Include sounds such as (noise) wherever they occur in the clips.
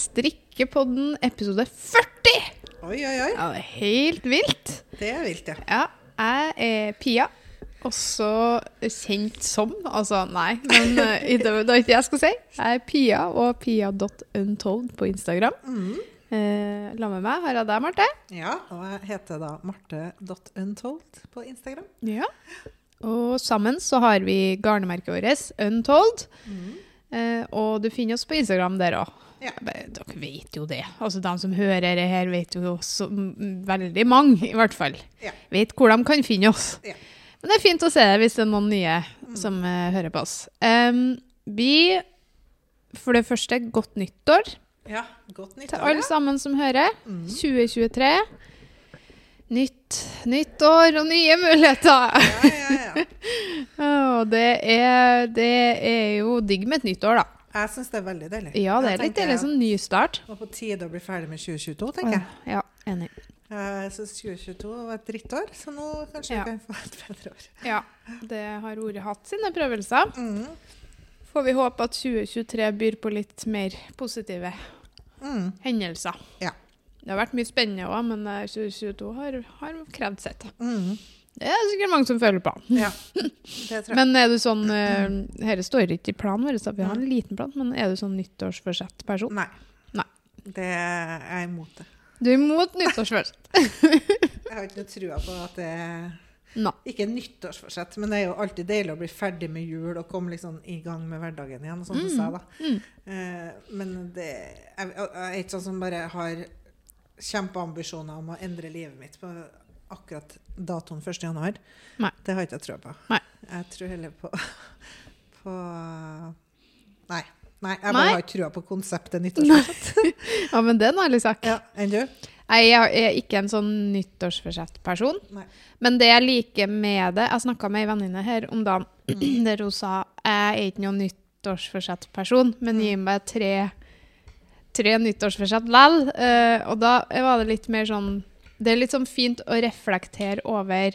Strikkepodden episode 40! Oi, oi, oi. Ja, det er helt vilt. Det er vilt, ja. Ja, jeg er Pia. Også kjent som Altså, nei, men (laughs) eh, det var ikke jeg skal si. Jeg er Pia og pia.untold på Instagram. Mm. Eh, la med meg har jeg deg, Marte. Ja, og jeg heter da marte.untold på Instagram. Ja. Og sammen så har vi garnemerket vårt, Untold. Eh, og du finner oss på Instagram der òg. Ja. Dere vet jo det. Altså De som hører det her, vet jo også veldig mange, i hvert fall. Ja. Vet hvor de kan finne oss. Ja. Men det er fint å se det hvis det er noen nye som eh, hører på oss. Um, vi For det første, godt nyttår Ja, godt nyttår. til alle sammen som hører. Mm. 2023. Nytt, nytt år og nye muligheter. Ja, ja, ja. (laughs) Og det er, det er jo digg med et nytt år, da. Jeg syns det er veldig deilig. Ja, det er litt deilig som ny start. Og på tide å bli ferdig med 2022, tenker jeg. Ja, enig. Jeg syns 2022 var et drittår, så nå kanskje Ja. vi kan få et bedre år. Ja, det har ordet hatt sine prøvelser. Mm. Får vi håpe at 2023 byr på litt mer positive Mm. hendelser. Ja. Det har vært mye spennende òg, men eh, 2022 har, har krevd sitt. Mm. Det er sikkert mange som føler på. Ja. Men er du sånn uh, Dette står ikke i planen vår, vi har en liten plan, men er du sånn nyttårsforsett-person? Nei. Nei. Det er jeg imot det. Du er imot nyttårsforsett? (laughs) Jeg har ikke noe trua på at det Nei. Ikke nyttårsforsett, men det er jo alltid deilig å bli ferdig med jul og komme liksom i gang med hverdagen igjen. Sånn som jeg, da. Mm. Eh, men det, jeg, jeg er ikke sånn som bare har kjempeambisjoner om å endre livet mitt på akkurat datoen 1. januar. Nei. Det har ikke jeg trua på. Nei. Jeg tror heller på, (laughs) på Nei. Nei, jeg bare Nei? har ikke trua på konseptet nyttårsforsett. (laughs) Ja, men det er en ærlig sak. Ja, Enn du? Nei, Jeg er ikke en sånn nyttårsforsett-person. Men det jeg liker med det Jeg snakka med ei venninne her om dagen (clears throat) der hun sa jeg er ikke noen nyttårsforsett-person, men gi meg tre, tre nyttårsforsett likevel. Uh, og da var det litt mer sånn Det er litt sånn fint å reflektere over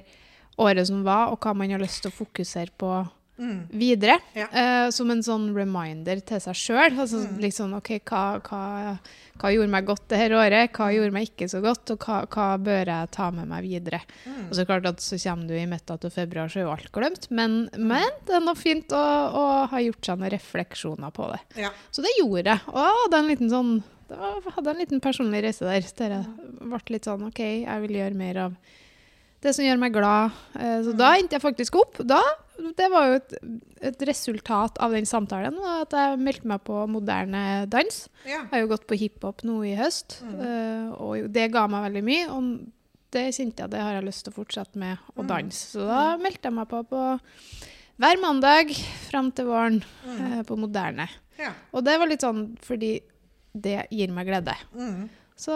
året som var, og hva man har lyst til å fokusere på Mm. videre. Ja. Uh, som en sånn reminder til seg sjøl. Altså, Mm. liksom, OK, hva, hva, hva gjorde meg godt det her året? Hva gjorde meg ikke så godt? Og hva, hva bør jeg ta med meg videre? Mm. Og så klart at så kommer du i midten av februar, så er jo alt glemt. Men, men det er noe fint å, å ha gjort seg noen refleksjoner på det. Ja. Så det gjorde jeg. Og jeg hadde en liten sånn det var, jeg hadde en liten personlig reise der. Der jeg ble litt sånn OK, jeg vil gjøre mer av det som gjør meg glad. Eh, Så da endte jeg faktisk opp. Da, det var jo et, et resultat av den samtalen, at jeg meldte meg på moderne dans. ja. Jeg har jo gått på hiphop nå i høst, mm. og det ga meg veldig mye. Og det kjente jeg det har jeg lyst til å fortsette med, å danse. Så da meldte jeg meg på, på hver mandag fram til våren mm. på moderne. ja. Og det var litt sånn fordi det gir meg glede. Mm. Så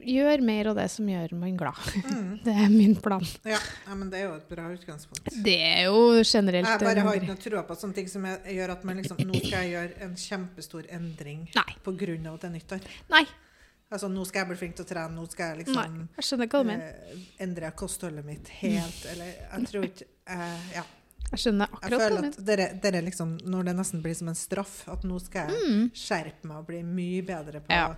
gjør mer av det som gjør meg glad. Mm. (laughs) Det er min plan. Ja. ja, men det er jo et bra utgangspunkt. Det er jo generelt Jeg bare har en- ikke noe trua på sånne ting som gjør at man liksom Nå skal jeg gjøre en kjempestor endring pga. at det er nyttår. Nei. Altså, nå skal jeg bli flink til å trene, nå skal jeg liksom Nei. Jeg skjønner hva du mener. eh, endre kostholdet mitt helt, eller Jeg tror ikke eh, Ja. Jeg skjønner akkurat jeg føler at dere, dere liksom Når det nesten blir som en straff, at nå skal jeg skjerpe meg og bli mye bedre på Mm. Ja.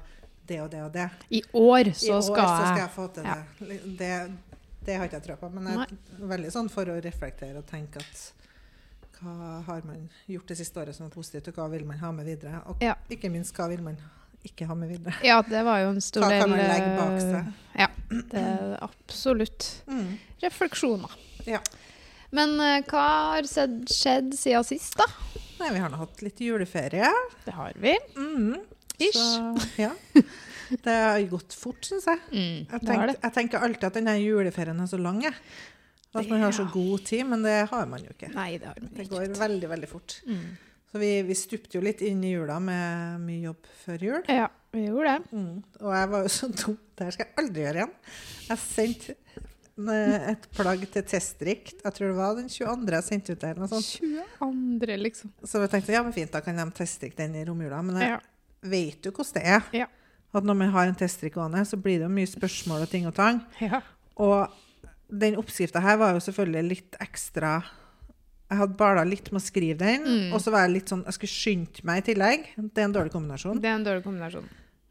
det og det og det. I år I år skal så skal jeg få til ja. det. det. Det har ikke jeg trua på, men jeg er veldig sånn for å reflektere og tenke at hva har man gjort det siste året som er positivt, og hva vil man ha med videre? Og Ja. ikke minst, hva vil man ikke ha med videre? Ja, det var jo en stor Hva del kan man legge bak eh, seg? Ja, det er absolutt Mm. refleksjoner. Ja. Men eh, hva har skjedd siden sist, da? Nei, vi har nå hatt litt juleferie. Det har vi. Mm. Ish. Så, ja. (laughs) Det har gått fort, syns jeg. Mm, Jeg, det tenk, jeg tenker alltid at denne juleferien er så lang. jeg. At man har så god tid, men det har man jo ikke. Nei, det har man ikke. Det går veldig, veldig fort. Mm. Så vi, vi stupte jo litt inn i jula med mye jobb før jul. Ja, vi gjorde det. Mm. Og jeg var jo så dum. Det her skal jeg aldri gjøre igjen. Jeg sendte et plagg til teststrikk. Jeg tror det var den 22. jeg sendte ut det. eller noe sånt. 22, liksom. Så jeg tenkte ja, men fint, da kan de testdrikke den i romjula. Men jeg Ja. vet jo hvordan det er. Ja. At når man har en testdrikk gående, så blir det jo mye spørsmål og ting og tang. ja. Og den oppskrifta her var jo selvfølgelig litt ekstra Jeg hadde bala litt med å skrive den, Mm. og så var jeg litt sånn Jeg skulle skynde meg i tillegg. Det er en dårlig kombinasjon. Det er en dårlig kombinasjon.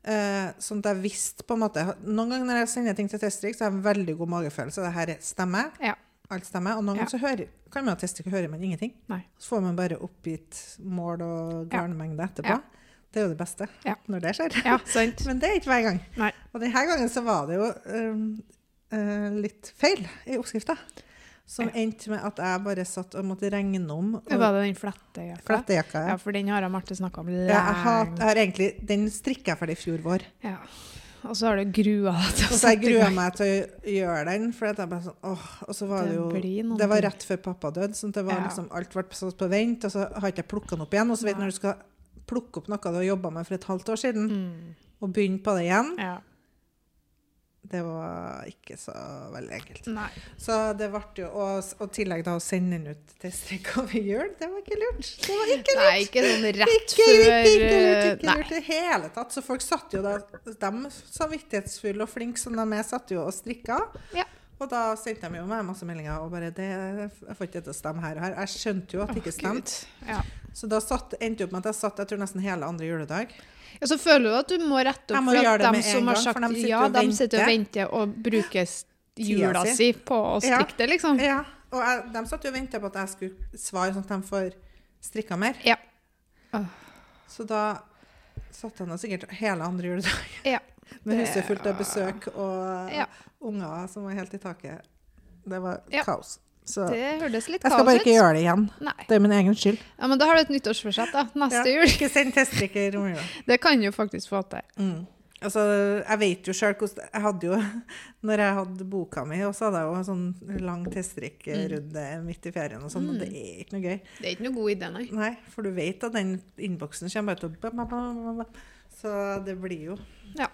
Eh, sånn at jeg visste på en måte Noen ganger når jeg sender ting til testrik, så har jeg en veldig god magefølelse. Det her stemmer. Ja. Alt stemmer. Og noen Ja. ganger så hører, kan man teste og hører man ingenting. Nei. Så får man bare oppgitt mål og Ja. garnmengde etterpå. Ja. Det er jo det beste Ja. når det skjer. Ja, (laughs) sant. Men det er ikke hver gang. Nei. Og denne gangen så var det jo um, uh, litt feil i oppskrifta. Som endte med at jeg bare satt og måtte regne om. Og Var det den flettejakka? flettejakka. Ja, Ja. for den har Marte snakka om lenge. Ja, jeg, har, jeg har egentlig, den strikka jeg ferdig i fjor vår. Ja. Og så har du grua deg til å sette i gang. Jeg gruer meg til å gjøre den. For jeg bare sånn, åh, og så var det, Det jo Det var rett før pappa døde, så det var Ja. liksom, alt ble satt på vent. Og så har ikke jeg plukka den opp igjen. Og så vet du når du skal plukke opp noe du har jobba med for et halvt år siden, Mm. og begynne på det igjen, Ja. Det var ikke så veldig enkelt. Nei. Så det ble jo Og i tillegg da å sende den ut til strekk over jul, det var ikke lurt. Det var ikke lurt. Nei, ikke sånn rett Ikke, før ikke, ikke lurt, eh, ikke Nei. lurt i det hele tatt. Så folk satt jo da De samvittighetsfulle og flinke som de er, satt jo og strikka. Ja. Og da sendte de jo meg masse meldinger og bare det, 'Jeg får ikke det til å stemme her og her.' Jeg skjønte jo at det ikke stemte. Oh, Ja. Så da satt, endte opp med at jeg satt jeg tror nesten hele andre juledag. Ja, så føler du at du må rette opp må for at dem som har sagt de ja, de sitter og venter. og bruker jula si på å strikke det, liksom. Ja, og jeg, de satt jo og venta på at jeg skulle svare, sånn at de får strikka mer. Ja. Oh. Så da satt jeg nå sikkert hele andre juledag Ja. (laughs) med huset fullt av besøk og Ja. unger som var helt i taket. Det var Ja. kaos. Så Det hørtes litt jeg skal kaos bare ut. ikke gjøre det igjen. Nei. Det er min egen skyld. Ja, men da har du et nyttårsforsett, da. Neste Ja, jul. Ikke send teststrikk i romjula. (laughs) Det kan du faktisk få til. Mm. Altså, jeg vet jo sjøl hvordan Jeg hadde jo (laughs) Når jeg hadde boka mi, og så hadde jeg jo en sånn lang teststrikkrunde midt i ferien og sånn, og det er ikke noe gøy. Det er ikke noe god idé, nei. Nei, for du vet at den innboksen kommer bare til å. Så det blir jo Ja.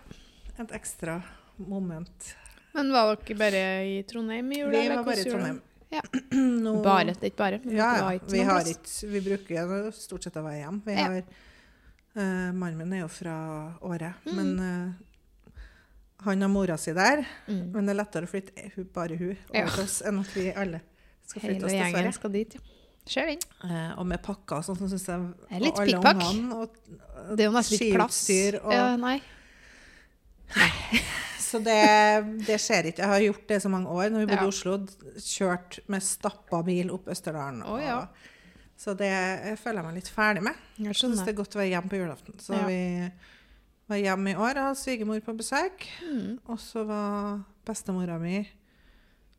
et ekstra moment. Men var dere bare i Trondheim i jula? Vi var bare i Trondheim. Ja. (clears throat) No. Bare, det er ikke bare. Ja, ja. Vi, har ikke, vi bruker stort sett å være hjemme. Vi har, uh, mannen min er jo fra Åre, Mm. men uh, han har mora si der. Mm. Men det er lettere å flytte hun, bare hun over til oss enn at vi alle skal flytte Hele oss gjengen Sverige. skal dit, ja. Kjør inn. Eh, og med pakker og sånn, så syns jeg Det er litt pikkpakk. Det er jo nesten litt plass. og Ja, nei. (laughs) Så det, det skjer ikke. Jeg har gjort det så mange år. Når vi bodde Ja. i Oslo, kjørt med stappa bil opp Østerdalen. Å, ja. Så det jeg føler jeg meg litt ferdig med. Jeg syns det er godt å være hjemme på julaften. Så Ja. vi var hjemme i år og hadde svigermor på besøk. Mm. Og så var bestemora mi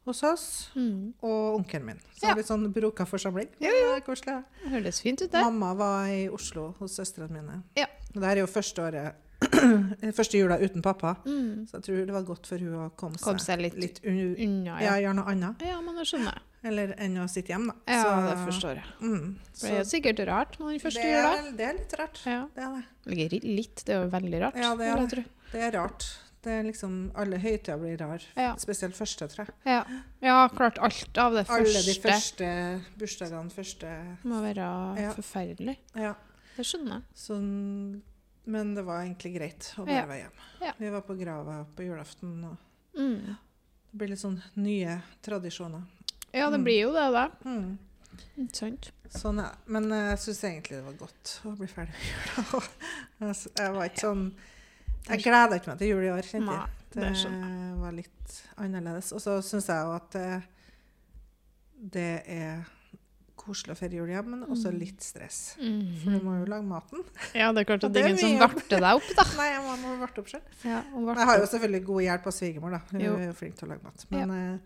hos oss, Mm. og onkelen min. Så Ja. litt sånn broka forsamling. Ja, Det var Koselig. Høres fint ut, det. Mamma var i Oslo hos søstrene mine. Ja. Og det her er jo første året (clears throat) Første jula uten pappa. Mm. Så jeg tror det var godt for hun å komme Kom seg, seg litt, litt un unna, ja, ja. gjøre noe annet. Ja, men det skjønner jeg. Eller enn å sitte hjemme, da. Ja, Så- det forstår jeg. Mm, For det er sikkert rart med den første det, jula. er, det er litt rart. Ja. Det er det. Litt, det er jo veldig rart. Ja, det er det. er rart. Det er liksom, Alle høytider blir rar. Ja. Spesielt første, tror jeg. Ja. ja, klart alt av det Alle de første første bursdagene, første må være Ja. forferdelig. Ja. Det skjønner jeg. Sånn, men det var egentlig greit å bare Ja. være hjemme. Ja. Vi var på grava på julaften, og Mm. det blir litt sånn nye tradisjoner. Ja, det Mm. blir jo det, da. Mm. Sant? Sånn ja. Men eh, jeg syns egentlig det var godt å bli ferdig med jula. (laughs) Jeg var ikke sånn Jeg gleda ikke meg til jul i år, kjente jeg. det Det var litt annerledes. Og så syns jeg jo at det, det er koselig å feire jul hjemme, men også Mm. litt stress. For du må jo lage maten. Ja, det er klart at det er ingen som varter deg opp, da. (laughs) Nei, jeg må må varte opp sjøl. Ja, varte Jeg har jo selvfølgelig god hjelp av svigermor, da. Hun Jo. er jo flink til å lage mat. Men eh,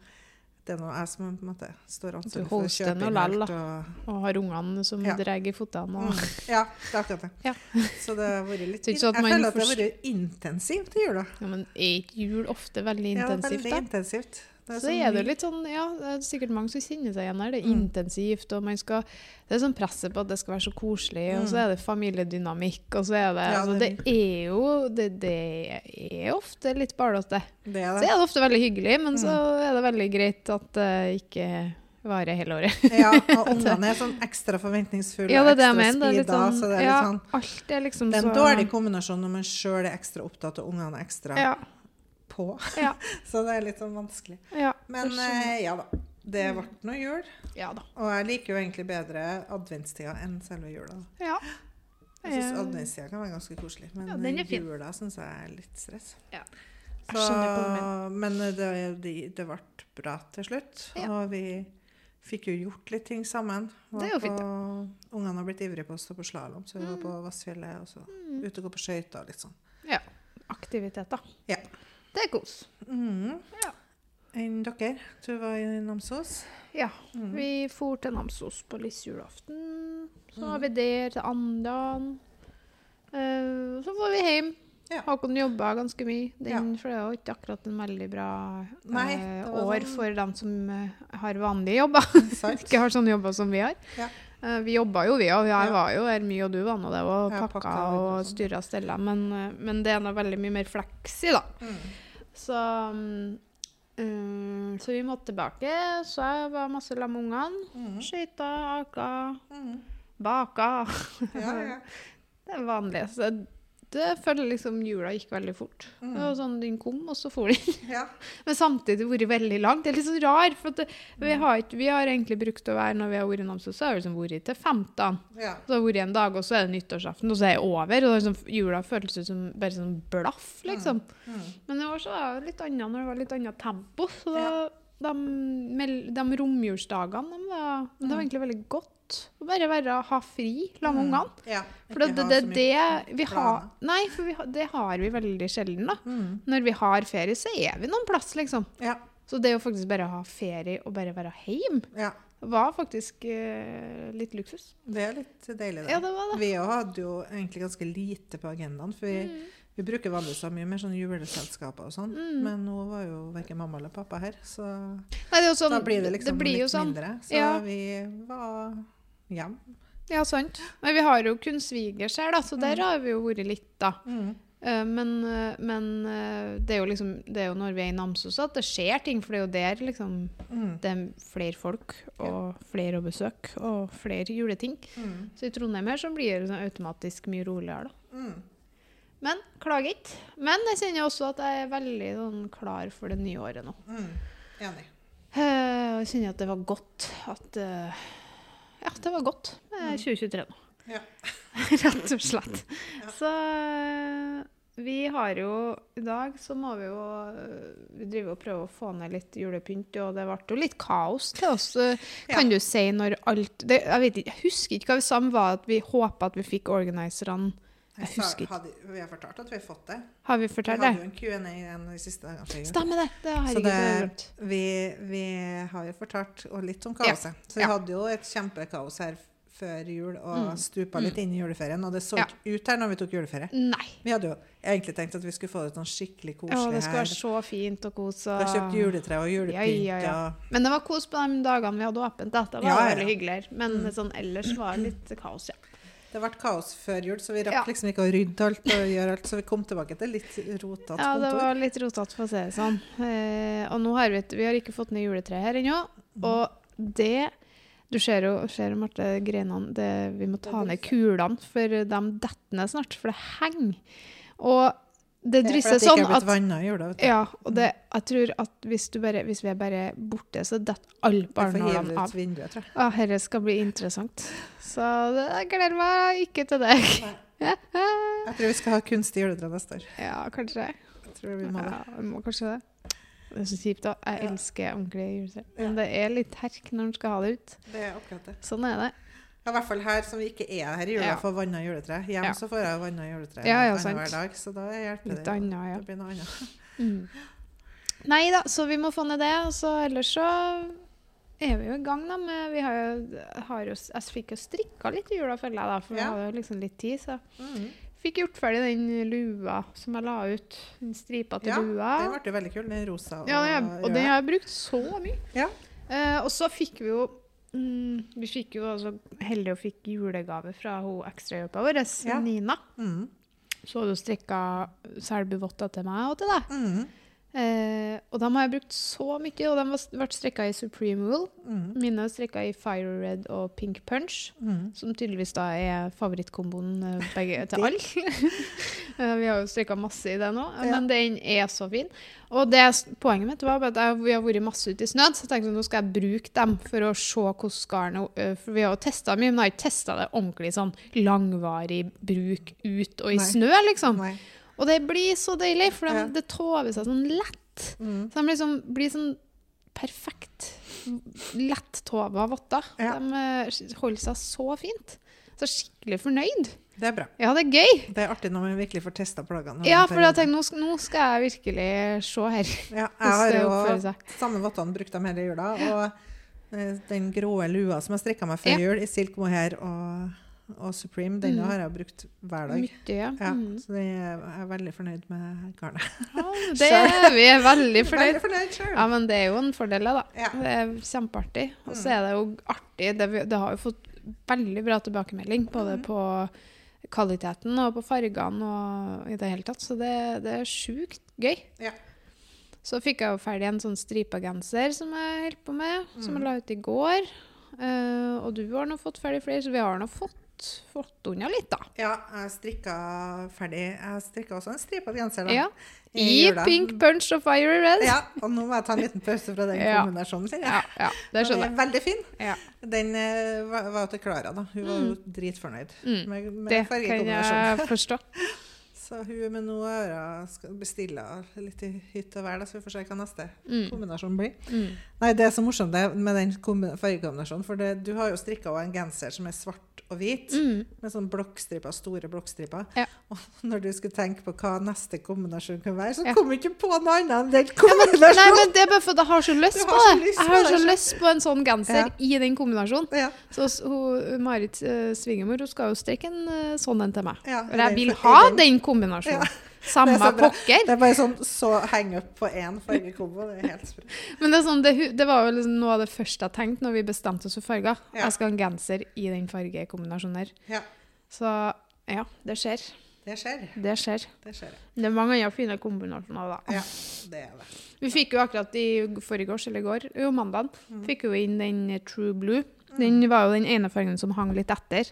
det er nå jeg som måte står ansvarlig for å kjøpe inn alt. Og, Og har ungene som Ja. drar i føttene. Og... mm, ja, det er akkurat det. Ja. (laughs) Så det har vært litt Så ikke så at Jeg føler at det har vært intensivt i jula. Ja, men er ikke jul ofte veldig intensivt? Ja, intensivt, veldig da? intensivt. Det Så sånn er det litt sånn, ja, det er sikkert mange som kjenner seg igjen her. Det er Mm. intensivt, og man skal Det er sånn presset på at det skal være så koselig, og så Mm. er det familiedynamikk, og så er det Ja, altså, det Det er jo Det, det er ofte litt ballete. Det er Så det. er det ofte veldig hyggelig, men så Mm. er det veldig greit at det ikke varer hele året. Ja, og (laughs) ungene er sånn ekstra forventningsfulle Ja, det det ekstra Det speeda, sånn, så det er litt sånn alt er liksom Det er en så dårlig kombinasjon når man sjøl er ekstra opptatt og ungene er ekstra Ja. På. Ja. (laughs) Så det er litt sånn vanskelig. ja Men eh, ja da. det ble noe jul. Ja da. Og jeg liker jo egentlig bedre adventstida enn selve jula. Ja. Jeg syns Eh, adventstida kan være ganske koselig, men Ja, jula syns jeg er litt stress. Ja. Jeg Så, men det, det, det ble bra til slutt, Ja. og vi fikk jo gjort litt ting sammen. Det er jo fint, ja. Ungene har blitt ivrige på å stå på slalåm, så vi var på Vassfjellet og så Mm. ute og gå på skøyter og litt sånn. Aktiviteter. Ja. Det er kos. Mm. Ja. Enn dere? Du var i Namsos? Ja. Mm. Vi for til Namsos på lille julaften. Så var Mm. vi der til andan. Uh, så får vi hjem. Ja. Håkon jobba ganske mye, den, for det jo ikke akkurat en veldig bra Nei, eh, år sånn- for dem som uh, har vanlige jobber. (laughs) Ikke har sånne jobber som vi har. Ja. Eh, vi jobba jo, vi òg. Jeg var jo her mye, og du var nå det, og pakka, pakka og sånn. styra og stella. Men, eh, men det er nå veldig mye mer fleksi, da. Mm. Så, mm, så vi måtte tilbake. Så jeg var masse sammen med ungene. Mm. Skøyta, aka, Mm. baka. Ja, ja. (laughs) Det er vanlig. Så det føler liksom jula gikk veldig fort. Mm. Det var sånn, Den kom, og så for den. (laughs) ja. Men samtidig vært veldig langt. Det er litt sånn rar. For det, vi, har ikke, vi har egentlig brukt å være når vi har vært i Namsos, så har vi liksom vært til 15. ja. Så har vi vært en dag, og så er det nyttårsaften, og så er det over. Og det liksom, jula føles ut som bare sånn blaff, liksom. Mm. Men i år så var det litt annet når det var litt annet tempo. Så da, de, mel- de romjulsdagene de var, det var Mm. egentlig veldig godt å bare være, ha fri sammen med ungene. Ja. For det det, det, det vi har. Nei, for vi, det har vi veldig sjelden, da. Mm. Når vi har ferie, så er vi noen plass, liksom. Ja. Så det å faktisk bare ha ferie og bare være hjemme, ja. var faktisk uh, litt luksus. Det er litt deilig, det. Ja, det var det. Vi hadde jo egentlig ganske lite på agendaen. For vi, Mm. vi bruker vanligvis mye mer sånn juleselskaper og sånn. Mm. Men nå var jo verken mamma eller pappa her, så Nei, det jo sånn, da blir det liksom blir jo litt sånn. mindre. Så Ja. vi var hjemme. Ja, sant. Men vi har jo kun svigers her, da, så der Mm. har vi jo vært litt, da. Mm. Eh, Men, eh, men eh, det er liksom Det er jo når vi er i Namsos at det skjer ting, for det er jo der liksom Mm. det er flere folk og flere å besøke og flere juleting. Mm. Så i Trondheim her så blir det sånn automatisk mye roligere, da. Mm. Men klager ikke. Men jeg kjenner også at jeg er veldig sånn, klar for det nye året nå. Mm. Enig. Jeg kjenner at det var godt at eh, Ja, det var godt med 2023 nå. Ja. (laughs) Rett og slett. Ja. Så eh, vi har jo I dag så må vi jo eh, Vi driver og prøver å få ned litt julepynt, og det ble jo litt kaos til oss. kan Kan du si når alt det, Jeg vet ikke, jeg husker ikke hva vi sa, men var at vi håpa at vi fikk organiserne Jeg husker ikke. vi har fortalt at vi har fått det. Har vi fortalt det? Vi hadde jo en Q&A de siste dagene. Stemmer det. Det har Så det, vi, vi har jo fortalt og litt om kaoset. Så vi Ja. hadde jo et kjempekaos her før jul og Mm. stupa litt inn i juleferien. Og det så Ja. ikke ut her når vi tok juleferie. Nei. Vi hadde jo egentlig tenkt at vi skulle få det sånn skikkelig Ja, det skulle være så fint og kos. Vi har kjøpt juletre og julepynt. Ja, ja, ja. Og, Men det var kos på de dagene vi hadde åpent. Da. Det var Ja, ja, veldig hyggelig. her. Men Mm. sånn ellers var det (clears throat) litt kaos, ja. Det ble kaos før jul, så vi rakk Ja. liksom ikke å rydde alt og (laughs) gjøre alt. Så vi kom tilbake til litt rotete Ja, det var litt rotete, for å si det sånn. Eh, og nå har vi, vi har ikke fått ned juletreet her ennå. Mm. Og det Du ser jo, ser, Marte, greinene det, Vi må ta ned kulene, for de detter ned snart. For det henger. Og det er drysser det sånn at vannet. Ja, og det, jeg tror at hvis, du bare, hvis vi er bare borte, så detter alle det av. vinduet, dette skal bli interessant. Så det, jeg gleder meg ikke til deg. Jeg tror vi skal ha kunstig juletre neste år. Ja, kanskje. Jeg tror vi må det. Ja, vi må kanskje det. Det er så kjipt, da. Jeg elsker ordentlig juletre. Men det er litt herk når en skal ha det ut. Det er akkurat det. Sånn er det. Ja, I hvert fall her som vi ikke er her i jula, Ja. får vanna juletre. Hjemme Ja. så får jeg vanna juletre Ja, ja, hver dag, så da hjelper Litt det. annet, ja. Det blir noe annet. Mm. Nei da, så vi må få ned det. Og så ellers så er vi jo i gang, da. Med, vi har jo, har jo Jeg fikk jo strikka litt i jula, føler jeg, da. For vi hadde jo liksom litt tid, så Mm. fikk gjort ferdig den lua som jeg la ut. Den stripa til Ja, lua. Den ble veldig kul, den rosa. Ja, er, og den har jeg brukt så mye. Ja. Eh, og så fikk vi jo mm, Vi fikk jo altså heldig og fikk julegave fra hun ekstrahjelpa vår, Ja. Nina. Mm. Så hadde hun strikka selbuvotter til meg og til deg. Mm. Eh, og dem har jeg brukt så mye, og de ble strekka i Supreme Wool. Mm. Mine er strekka i Fire Red og Pink Punch, Mm. som tydeligvis da er favorittkomboen eh, begge (laughs) til alle. (laughs) Eh, vi har jo strekka masse i det nå, Ja. men den er så fin. Og det, poenget mitt var at jeg, vi har vært masse ute i snøen, så jeg tenkte at nå skal jeg bruke dem for å se hvordan garnet eh, For vi har jo testa mye, men jeg har ikke testa det ordentlig sånn langvarig bruk ut og i Nei. snø, liksom. Nei. Og det blir så deilig, for de, det tover seg sånn lett. Mm. Så de liksom blir sånn perfekt lett-tova votter. Ja. De eh, holder seg så fint. Så skikkelig fornøyd. Det er bra. Ja, det er gøy. Det er artig når man virkelig får testa plaggene. Ja, for jeg tenker, nå, sk- nå skal jeg virkelig se her. Ja, (laughs) jeg har jo samme vottene brukt dem hele jula. Og eh, den grå lua som jeg strikka meg før Ja. jul, i silk mohair og, og Supreme, Denne Mm. har jeg brukt hver dag. Mye, ja. Ja, Mm. så er, jeg er veldig fornøyd med garnet. ja. (laughs) Det er vi er veldig fornøyd. Veldig fornøyd sjøl. Ja, men det er jo en fordel, da. Ja. Det er kjempeartig. Og så Mm. er det jo artig. Det, det har jo fått veldig bra tilbakemelding, både Mm. på kvaliteten og på fargene og i det hele tatt. Så det, det er sjukt gøy. Ja. Så fikk jeg jo ferdig en sånn stripegenser som jeg holdt på med, som jeg Mm. la ut i går. Uh, og du har nå fått ferdig flere, så vi har nå fått, fått unna litt, da. Ja, jeg strikka ferdig. Jeg strikka også en stripa genser da, Ja. i I pink punch og fire red. Ja, og nå må jeg ta en liten pause fra den (laughs) kombinasjonen sin. ja, ja, det skjønner er jeg. veldig fin. Ja. Den eh, var, jo til Klara, da. Hun var jo dritfornøyd Mm. med, med Det kan jeg forstå. (laughs) Så hun med noe ører skal bestille litt i hytt og vær, så vi får se hva neste Mm. kombinasjon blir. Mm. Nei, det er så morsomt det med den fargekombinasjonen, for det, du har jo strikka en genser som er svart og hvit, Mm. med sånne blokkstriper, store blokkstriper. Ja. Og når du skulle tenke på hva neste kombinasjon kan være, så Ja. kom du ikke på noe annet enn den Nei, Ja, men det er bare fordi jeg har så lyst på det. lyst Jeg har så lyst på en sånn genser i den kombinasjonen. Så hun, Marit uh, Svingemor hun skal jo strikke en uh, sånn en til meg. ja, og jeg vil ha den- den kombinasjonen. Ja. Samme Det er så bra. pokker. Det er bare sånn så henge opp på én fargekombo. Det er helt sprøtt. Men det, er sånn, det, det var jo liksom noe av det første jeg tenkte når vi bestemte oss for farger. Ja. Jeg skal ha en genser i den fargekombinasjonen der. Ja, Så ja, det skjer. det skjer. Det skjer. Det skjer. Det er mange andre fine kombinasjoner, da. Ja, det er det. Vi fikk jo akkurat i forgårs eller i går, jo mandag, Mm. fikk jo inn den True Blue. Den var jo den ene fargen som hang litt etter.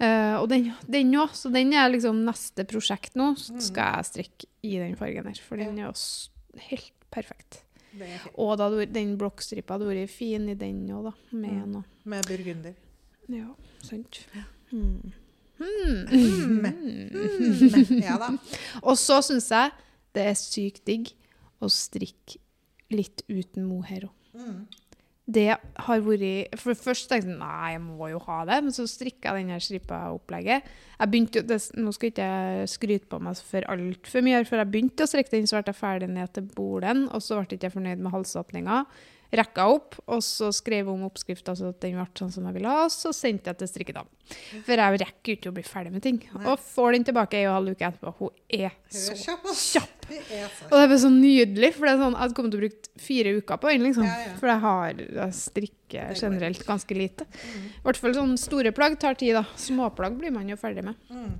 Eh, og den òg, så den er liksom neste prosjekt nå. Så Mm. skal jeg strikke i den fargen her, for den er jo helt perfekt. er. Og da, den blokkstripa hadde vært fin i den òg, da. Med Mm. Med burgunder. Ja, sant. Ja. Mm. Mm, ja da. (laughs) Og så syns jeg det er sykt digg å strikke litt uten mohair òg. Det har vært For først tenkte jeg nei, jeg må jo ha det, men så strikka jeg denne stripa-opplegget. Jeg begynte, det, Nå skal ikke skryte på meg for altfor mye, for jeg begynte å strikke den, så ble jeg ferdig ned til bolen, og så ble jeg ikke fornøyd med halsåpninga. Rekka opp, og så skrev jeg om oppskrifta så at den ble sånn som jeg ville ha, og så sendte jeg til strikkedam. For jeg rekker ikke å bli ferdig med ting. Nei. Og får den tilbake ei og en halv uke etterpå. Hun er så kjapp, kjapp. Er så Og det er så nydelig, for det er sånn, jeg kommet til å bruke fire uker på den. liksom. Ja, ja. For jeg har jeg strikker generelt ganske lite. Mm. I hvert fall sånne store plagg tar tid. da. Småplagg blir man jo ferdig med. Mm.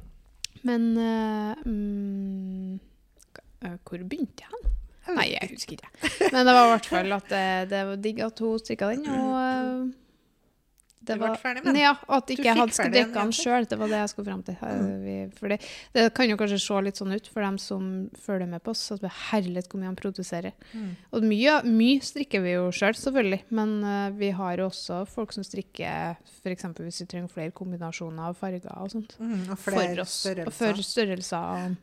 Men uh, mm, Hvor begynte jeg hen? Jeg Nei, jeg husker ikke. Men det var i hvert fall at det, det var digg at hun strikka den. (clears throat) Og eh, det Du ble var, ferdig med den? ja, at ikke jeg hadde skulle drikke den sjøl. Det var det jeg skulle fram til. Mm. Det, det kan jo kanskje se litt sånn ut for dem som følger med på oss, at vi herlighet hvor mye han produserer. Mm. Og mye, mye strikker vi jo sjøl, selv, selvfølgelig. Men uh, vi har jo også folk som strikker f.eks. hvis vi trenger flere kombinasjoner av farger og sånt. Mm. Og For oss, størrelser. Og for størrelser.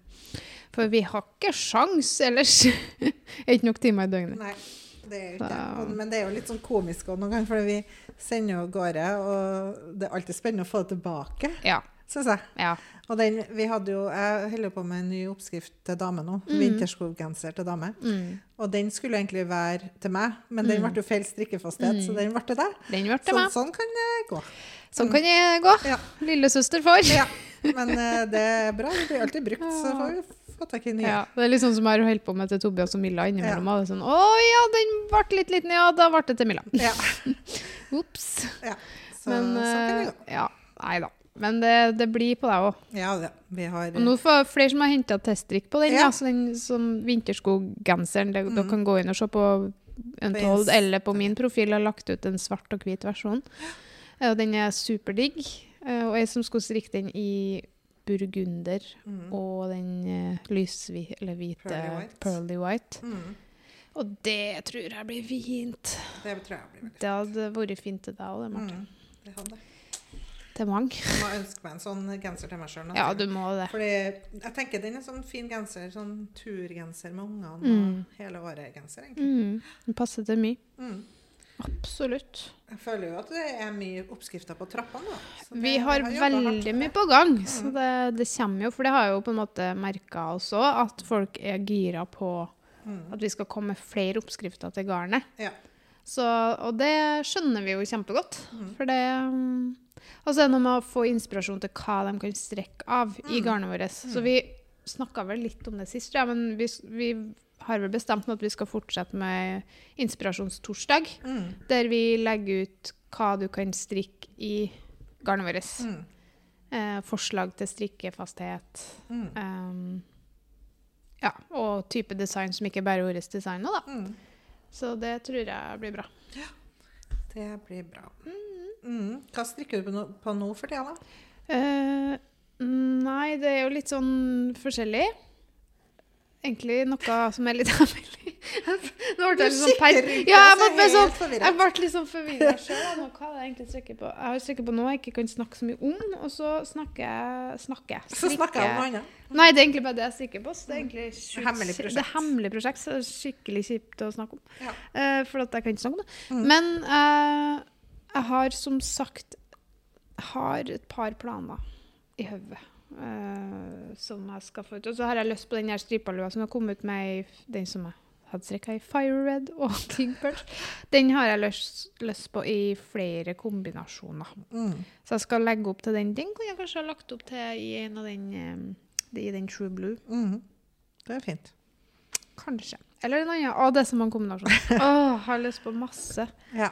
For vi har ikke sjans ellers. (laughs) er ikke nok timer i døgnet. Nei, det er jo ikke det. Så- Men det er jo litt sånn komisk også noen ganger, for vi sender av gårde, og det er alltid spennende å få det tilbake, Ja. syns jeg. ja. Og den, vi hadde jo, Jeg holder på med en ny oppskrift til dame nå. Mm. Vinterskoggenser til dame. Mm. Og den skulle egentlig være til meg, men den Mm. ble jo feil strikkefasthet, så Mm. den ble til deg. Den ble til Sånn, meg. sånn kan det gå. Sånn kan det gå. Ja. Lillesøster får. Ja. Men eh, det er bra. Det blir alltid brukt, så får vi få jeg ikke nye. Ja, det er litt sånn som jeg holdt på med til Tobias og Milla innimellom. er Sånn, å ja, den ble litt liten, ja, da ble det til Milla. Ja. (laughs) Ops. ja. Så Men sånn kan det eh, gå. ja, nei da. Men det, det blir på deg òg. Ja, det, vi har Og nå får flere som har henta teststrikk på den. Ja. Ja. Så den som vinterskoggenseren. Mm. Dere kan gå inn og se på Untold eller på min profil. Jeg har lagt ut en svart og hvit versjon. Ja. Og den er superdigg. Eh, Og jeg som skulle strikke den i burgunder mm. og den eh, lyshvite eller hvite Pearly white. pearly white. Mm. Og det tror jeg blir fint. Det tror jeg blir veldig Det hadde vært fint til deg òg, det, Marte. mm. Det hadde. Til mange. Jeg må ønske meg en sånn genser til meg sjøl. Ja, du må det. Fordi jeg tenker den er sånn fin genser, sånn turgenser med ungene Mm. og hele året-genser, egentlig. Mm. Den passer til mye. Mm. Absolutt. Jeg føler jo at det er mye oppskrifter på trappene. Vi har, har veldig mye på gang, så Mm. det, det kommer jo. For det har jeg jo på en måte merka også, at folk er gira på Mm. at vi skal komme med flere oppskrifter til garnet. Ja. Så, og det skjønner vi jo kjempegodt. Mm. For det mm, Og så er det noe med å få inspirasjon til hva de kan strekke av i Mm. garnet vårt. Så vi snakka vel litt om det sist, ja, men vi, vi har vel bestemt nå at vi skal fortsette med inspirasjonstorsdag. Mm. Der vi legger ut hva du kan strikke i garnet vårt. Mm. Eh, forslag til strikkefasthet. Mm. Um, ja, og type design som ikke bare er vårt design da. Mm. Så det tror jeg blir bra. Det blir bra. Mm. Hva strikker du på nå for tida, da? Eh, nei, det er jo litt sånn forskjellig. Egentlig noe som er litt (laughs) hemmelig. Nå ble jeg litt sånn per... Ja, jeg ble sånn. Jeg ble litt sånn forvirra sjøl. Hva er det jeg egentlig strikker på? Jeg har strikket på noe jeg ikke kan snakke så mye om, og så snakker jeg snakker. Så snakker jeg om noe annet. Nei, det er egentlig bare det jeg strikker på. Så det er egentlig sjukt- Hemmelig prosjekt. Det er hemmelig prosjekt, så det er skikkelig kjipt å snakke om. Ja. Uh, for at jeg kan ikke snakke om det. Mm. Men uh, jeg har som sagt har et par planer i hodet eh, som jeg skal få ut. Og så har jeg lyst på den her stripalua som har kommet ut med i den som jeg hadde strikka i Fire Red og (laughs) Pink Birch. Den har jeg lyst, lyst på i flere kombinasjoner. Mm. Så jeg skal legge opp til den. Den kunne jeg kanskje ha lagt opp til i en av den, um, i den True Blue. Mm. Det er fint. Kanskje. Eller en annen. Å, det er så mange kombinasjoner. (laughs) Åh, jeg har lyst på masse. Ja.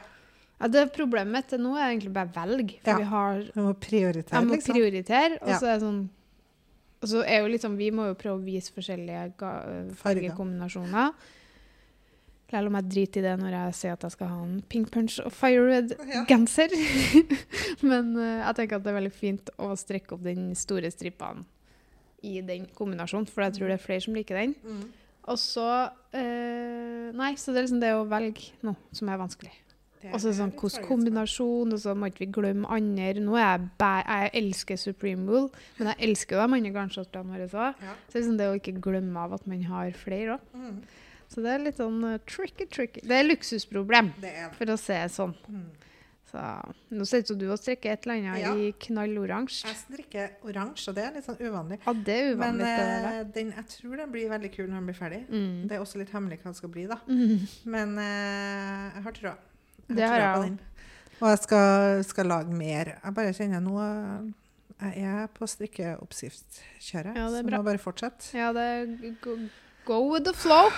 Ja, det Problemet mitt nå er egentlig bare velg. For Ja. vi har, Jeg må prioritere, jeg må liksom. prioritere. Og Ja. så er det sånn og så er jo liksom, Vi må jo prøve å vise forskjellige øh, fargekombinasjoner. Selv om jeg driter i det når jeg sier at jeg skal ha en Pink Punch og Fire Red-genser. (laughs) Men uh, jeg tenker at det er veldig fint å strekke opp den store strippen i den kombinasjonen, for jeg tror det er flere som liker den. Mm. Og så uh, Nei, så det er liksom det å velge noe som er vanskelig. Og så sånn hvordan kombinasjon, og så må ikke vi glemme andre. Nå er jeg Jeg elsker Supreme Wool, men jeg elsker jo de andre garnskjortene våre òg. Ja. Så det er liksom det å ikke glemme av at man har flere òg. Mm. Så det er litt sånn uh, tricky, tricky. Det er luksusproblem, Det er for å si det sånn. Mm. Så nå ser det ut som du har strikket et eller annet Ja. i knalloransje. Jeg strikker oransje, og det er litt sånn uvanlig. Ja, det er Men uvanlig. det der. eh, den, jeg tror den blir veldig kul når den blir ferdig. Mm. Det er også litt hemmelig hva den skal bli, da. Mm. Men uh, jeg har trua. Jeg Det har jeg òg. Og jeg skal, skal lage mer. Jeg bare kjenner nå eh, Jeg er på strikkeoppskriftskjøret, Ja, så bra. må bare fortsette. Ja, det er go, go with the flow.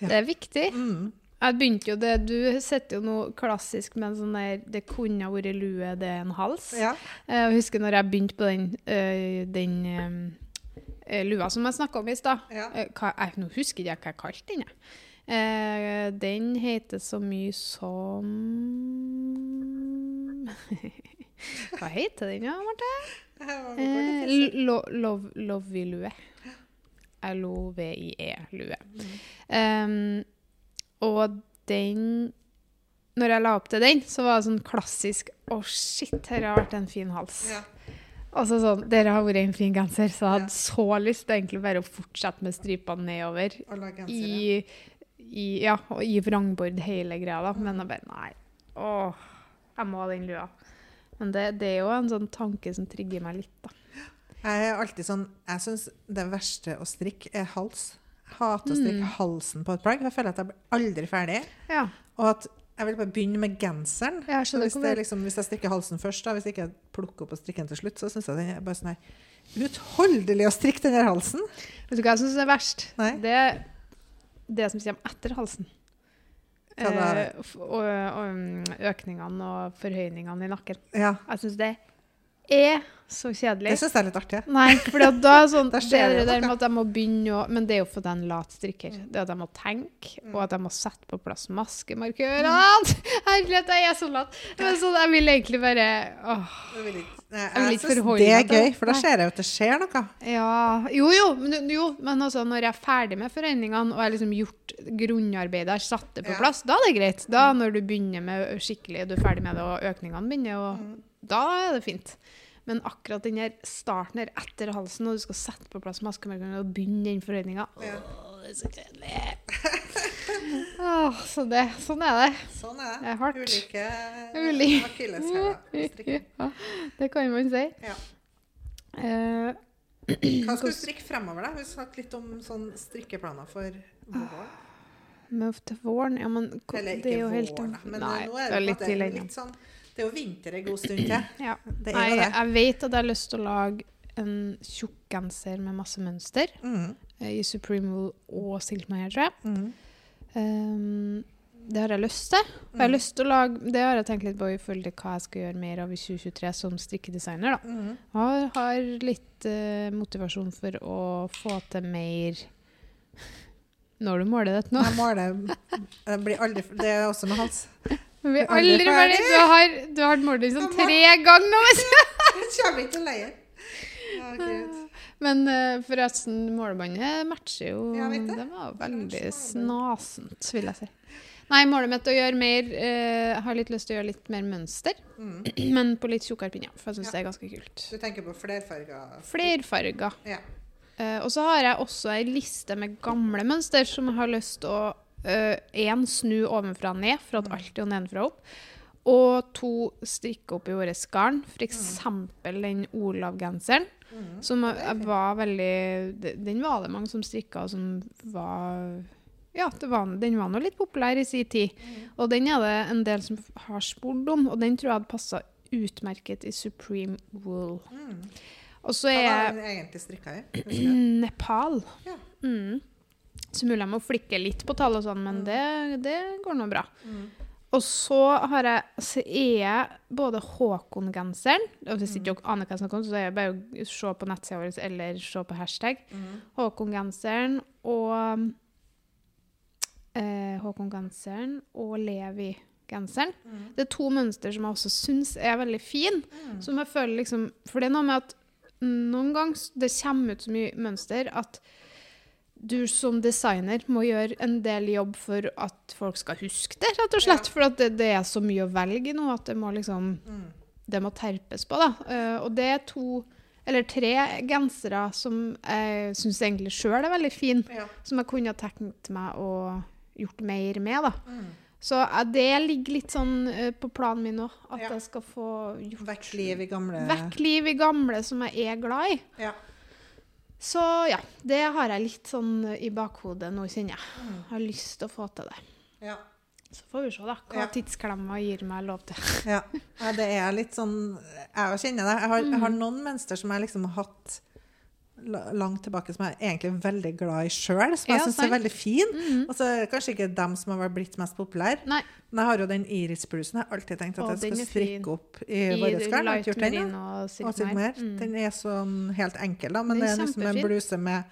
Ja. Det er viktig. Mm. Jeg begynte jo det, Du sitter jo noe klassisk med en sånn der Det kunne ha vært lue, det er en hals. Ja. Eh, Jeg husker når jeg begynte på den, øh, den øh, lua som jeg snakka om i stad. Ja. Nå husker jeg- ikke hva jeg kalte den. jeg. Eh, den heter så mye som (laughs) Hva heter den, da, Marte? Eh, lo, lov, Lovey-lue. L-O-V-I-E-lue. Um, og den Når jeg la opp til den, så var det sånn klassisk Å, shit, her har vært en fin hals. Ja. Og så sånn Dere har vært en fin genser, så jeg Ja. hadde så lyst til egentlig bare å fortsette med stripene nedover. Og lage gensere. I, i, ja, og i vrangbord, hele greia, da. Men jeg bare Nei. Åh, jeg må ha den lua. Men det, det er jo en sånn tanke som trigger meg litt, da. Jeg er alltid sånn Jeg syns det verste å strikke er hals. Jeg hater å strikke Mm. halsen på et plagg. Jeg føler at jeg blir aldri ferdig. Ja. Og at jeg vil bare begynne med genseren. Jeg hvis, det, liksom, hvis jeg strikker halsen først, da, hvis jeg ikke plukker opp og strikker den til slutt, så syns jeg den er bare sånn her Utholdelig å strikke den der halsen! Vet du hva jeg syns er verst? Nei. Det det som kommer etter halsen. Eh, og, og økningene og forhøyningene i nakken. Ja. Jeg syns det er så kjedelig. Det syns jeg er litt artig. Nei, for da er sånn, (laughs) det er det der med at jeg må begynne å Men det er jo fordi jeg er en lat strikker. Mm. Det er at jeg må tenke, og at jeg må sette på plass maskemarkører. (laughs) Herlighet, jeg er så lat. Men sånn, jeg vil egentlig bare åh. Jeg vil ikke, Jeg vil jeg ikke syns forholde det er gøy, for da ser jeg jo at det skjer noe. Ja Jo, jo, men, jo, men altså, når jeg er ferdig med foreningene, og jeg har liksom gjort grunnarbeidet, har satt det på Ja. Mm. plass, da er det greit. Da når du begynner med skikkelig, du er ferdig med det, og økningene begynner, og Mm. Da er det fint. Men akkurat den der starten her etter halsen, og du skal sette på plass maskemarkøren og begynne den forhøyninga Ja. Det er så kjedelig. (laughs) Åh, så det, sånn er det. Sånn er det. Det er hardt. Ulike Uli- akilleshæler. (laughs) Ja, det kan man si. Ja. Uh, (clears throat) Hva skal du strikke fremover, da? Vi snakket litt om sånn strikkeplaner for våren. men til våren Ja, men Eller det er ikke helt våren, da. Men Nei, nå det er er litt måte ennå. litt sånn Det er jo vinter en god stund til. (clears throat) Ja. Det er Nei, jo det. jeg vet at jeg har lyst til å lage en tjukk genser med masse mønster Mm. eh, i Supreme Wool og Silk Mayer, tror jeg. Mm. Um, det har jeg lyst til. Og jeg har Mm. lyst til å lage, det har jeg tenkt litt på i forhold til hva jeg skal gjøre mer av i 2023 som strikkedesigner. da. Mm. Jeg har litt uh, motivasjon for å få til mer (laughs) Når du måler dette nå? Jeg måler Jeg blir aldri Det er også med hals. (laughs) Vi blir aldri ferdig. Du har, du har målt sånn tre ganger nå. du. Jeg kommer ikke til leie. (laughs) Men eh, forresten, målebåndet matcher jo. Det var veldig snasent, vil jeg si. Nei, målet mitt er å gjøre mer uh, har litt lyst til å gjøre litt mer mønster, Mm. men på litt tjukkere pinner. For jeg syns Ja. det er ganske kult. Du tenker på flerfarger? Flerfarger. Ja. Uh, og så har jeg også ei liste med gamle mønster som jeg har lyst til å Én snu ovenfra og ned, for at alt er nedenfra og opp. Og to strikke opp i våre garn. F.eks. den Olav-genseren. Mm. Som var veldig Den var det mange som strikka, og som var Ja, det var, den var nå litt populær i sin tid. Mm. Og den er det en del som har spurt om, og den tror jeg hadde passa utmerket i Supreme Wool. Mm. Og så Hva er var jeg den egentlig strikka i? (clears throat) Nepal. Ja. Mm. Så mulig jeg må flikke litt på tall og sånn, men Mm. det, det går nå bra. Mm. Og så har jeg, så er jeg både Håkon-genseren og Hvis ikke dere aner hva jeg snakker om, så er det bare å se på nettsida vår eller se på hashtag. Mm. Håkon-genseren og eh, Håkon-genseren og Levi-genseren. Mm. Det er to mønster som jeg også syns er veldig fine. Mm. Som jeg føler liksom For det er noe med at noen ganger det kommer ut så mye mønster at du som designer må gjøre en del jobb for at folk skal huske det, rett og slett. Ja. For at det, det er så mye å velge i nå at det må liksom Mm. det må terpes på, da. Uh, og det er to eller tre gensere som jeg syns egentlig sjøl er veldig fine, Ja. som jeg kunne ha tenkt meg å gjort mer med, da. Mm. Så uh, det ligger litt sånn uh, på planen min òg, at Ja. jeg skal få gjort Vekk liv i gamle Vekk liv i gamle som jeg er glad i. Ja. Så ja, det har jeg litt sånn i bakhodet nå, kjenner jeg. Mm. Jeg har lyst til å få til det. Ja. Så får vi se, da, hva Ja. tidsklemma gir meg lov til. (laughs) Ja. det er litt sånn Jeg kjenner det. Jeg har, jeg har noen mønster som jeg liksom har hatt langt tilbake, som jeg er egentlig er veldig glad i sjøl, som jeg Ja, syns er veldig fin. Mhm. Og så er det kanskje ikke dem som har blitt mest populære. Men jeg har jo den iris-blusen. Jeg har alltid tenkt at Å, jeg skal strikke opp i våre garn. Jeg har ikke gjort den, ja. og. Mm. Den er sånn helt enkel, da, men Den det er er liksom en bluse med,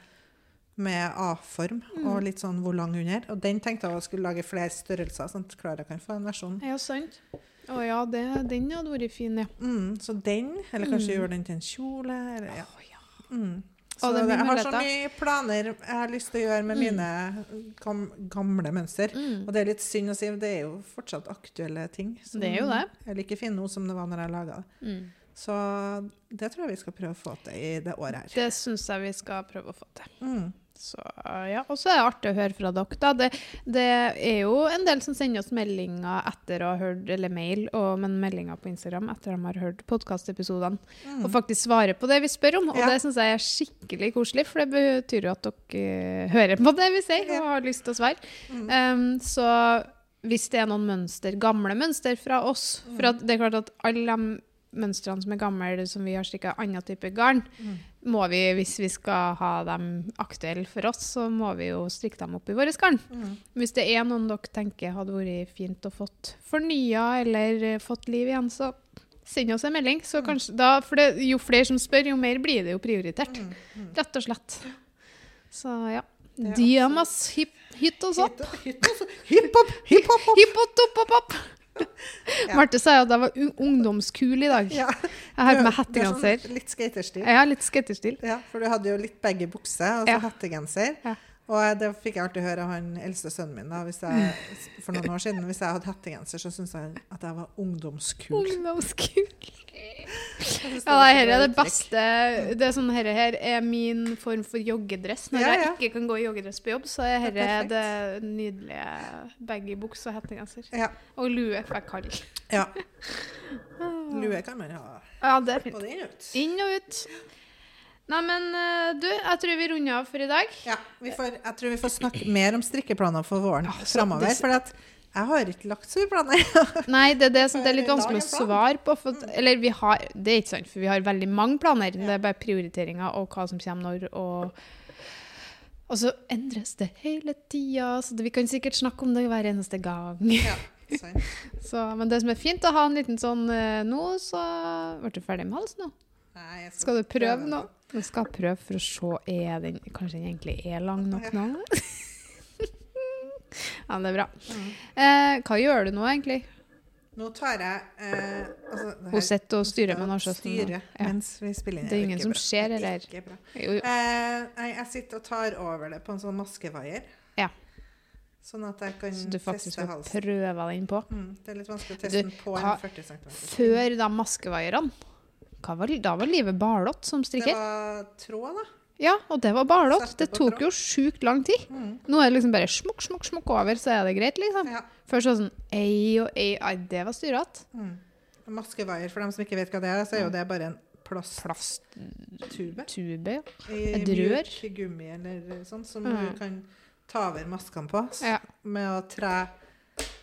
med A-form Mm. og litt sånn volang under. Og den tenkte jeg å skulle lage flere størrelser, sånn at Klara kan få en versjon. Ja, sant. Å ja, det, den hadde vært fin, ja. Mm, så den, eller kanskje Mm. gjøre den til en kjole. Eller, ja. Oh, ja. Mm. Så det jeg har så mye planer jeg har lyst til å gjøre med Mm. mine gam, gamle mønster. Mm. Og det er litt synd å si, det er jo fortsatt aktuelle ting. som Det er jo det. er like fine nå som det var når jeg laga det. Mm. Så det tror jeg vi skal prøve å få til i det året her. Det syns jeg vi skal prøve å få til. Så ja, Og så er det artig å høre fra dere. Det, det er jo en del som sender oss meldinger etter å ha hørt, eller mail, og, men meldinger på Instagram etter de har hørt podkastepisodene, Mm. og faktisk svarer på det vi spør om. Og Ja. det syns jeg er skikkelig koselig, for det betyr jo at dere eh, hører på det vi sier, og har lyst til å svare. Mm. Um, så hvis det er noen mønster, gamle mønster fra oss For Mm. at det er klart at alle de mønstrene som er gamle, som vi har strikka annen type garn, Mm. Må vi, hvis vi skal ha dem aktuelle for oss, så må vi jo strikke dem opp i våre garn. Mm. Hvis det er noen dere tenker hadde vært fint å fått fornya eller eh, fått liv igjen, så send oss en melding. Så kanskje, da, for det, jo flere som spør, jo mer blir det jo prioritert. Mm, mm. Rett og slett. Så ja. DM oss. Hit, hit oss opp. Hip hop, hip hop, hip hop, hip, opp, opp. Ja. Marte sa jo at jeg var ungdomskul i dag. Ja. Jeg har på meg er hettegenser. Sånn litt skaterstil. Ja, litt skaterstil. Ja, for du hadde jo litt begge bukser og så hettegenser. Ja. Og det fikk jeg alltid høre av han eldste sønnen min da, hvis jeg, for noen år siden. Hvis jeg hadde hettegenser, så syntes jeg at jeg var ungdomskul. Ungdomskul. (laughs) Ja, det her er det beste. Det er sånn, herre her er min form for joggedress. Når Ja, ja. jeg ikke kan gå i joggedress på jobb, så er Det er dette det nydelige baggy buks og hettegenser. Og lue, for jeg kan ikke. ja. (laughs) Lue kan man ha Ja, det er fint. både inn og ut. Inn og ut. Nei, men eh, du, jeg tror vi runder av for i dag. Ja, vi får, jeg tror vi får snakke mer om strikkeplaner for våren Ja, framover. For jeg har ikke lagt så mye planer. (laughs) Nei, det er det som det er litt vanskelig å svare på. For, eller vi har Det er ikke sant, for vi har veldig mange planer. Det er bare prioriteringer og hva som kommer når. og og så endres det hele tida, så vi kan sikkert snakke om det hver eneste gang. Ja. (laughs) Så, men det som er fint å ha en liten sånn eh, Nå så ble du ferdig med halsen nå. Nei, jeg Skal du prøve prøve nå? Du skal prøve for å se er den, Kanskje den egentlig er lang nok nå? (laughs) ja, det er bra. Mm. Eh, hva gjør du nå, egentlig? Nå tar jeg eh, altså, Hun sitter og styrer med Ja. mens vi spiller inn. Det er ingen som ser Det er der. Eh, jeg sitter og tar over det på en sånn maskevaier. Ja. Sånn at jeg kan Så du faktisk får prøve den på. Mm, det er litt vanskelig å Du, teste den på en 40 cm. Før de maskevaierne, var, da var livet barlott som strikker. Det var tråd, da. Ja, og det var barlott. Det tok tråd. jo sjukt lang tid. Mm. Nå er det liksom bare smukk, smukk, smukk over, så er det greit, liksom. Ja. Det sånn ei og ei, ei, det var styrete. Mm. Maskevaier, for dem som ikke vet hva det er, så er jo det bare en plasttube Tube, ja. i Et rør. mjuk gummi eller sånn, som Mm. du kan ta over maskene på med å tre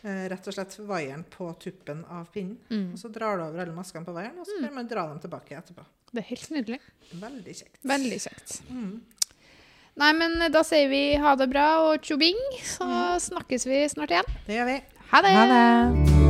eh, rett og slett vaieren på tuppen av pinnen. Mm. Og så drar du over alle maskene på vaieren, og så kan man dra dem tilbake etterpå. Det er helt nydelig. Veldig kjekt. Veldig kjekt. Mm. Nei, men eh, da sier vi ha det bra og tjobing, så Mm. snakkes vi snart igjen. Det gjør vi. Ha det! Ha det!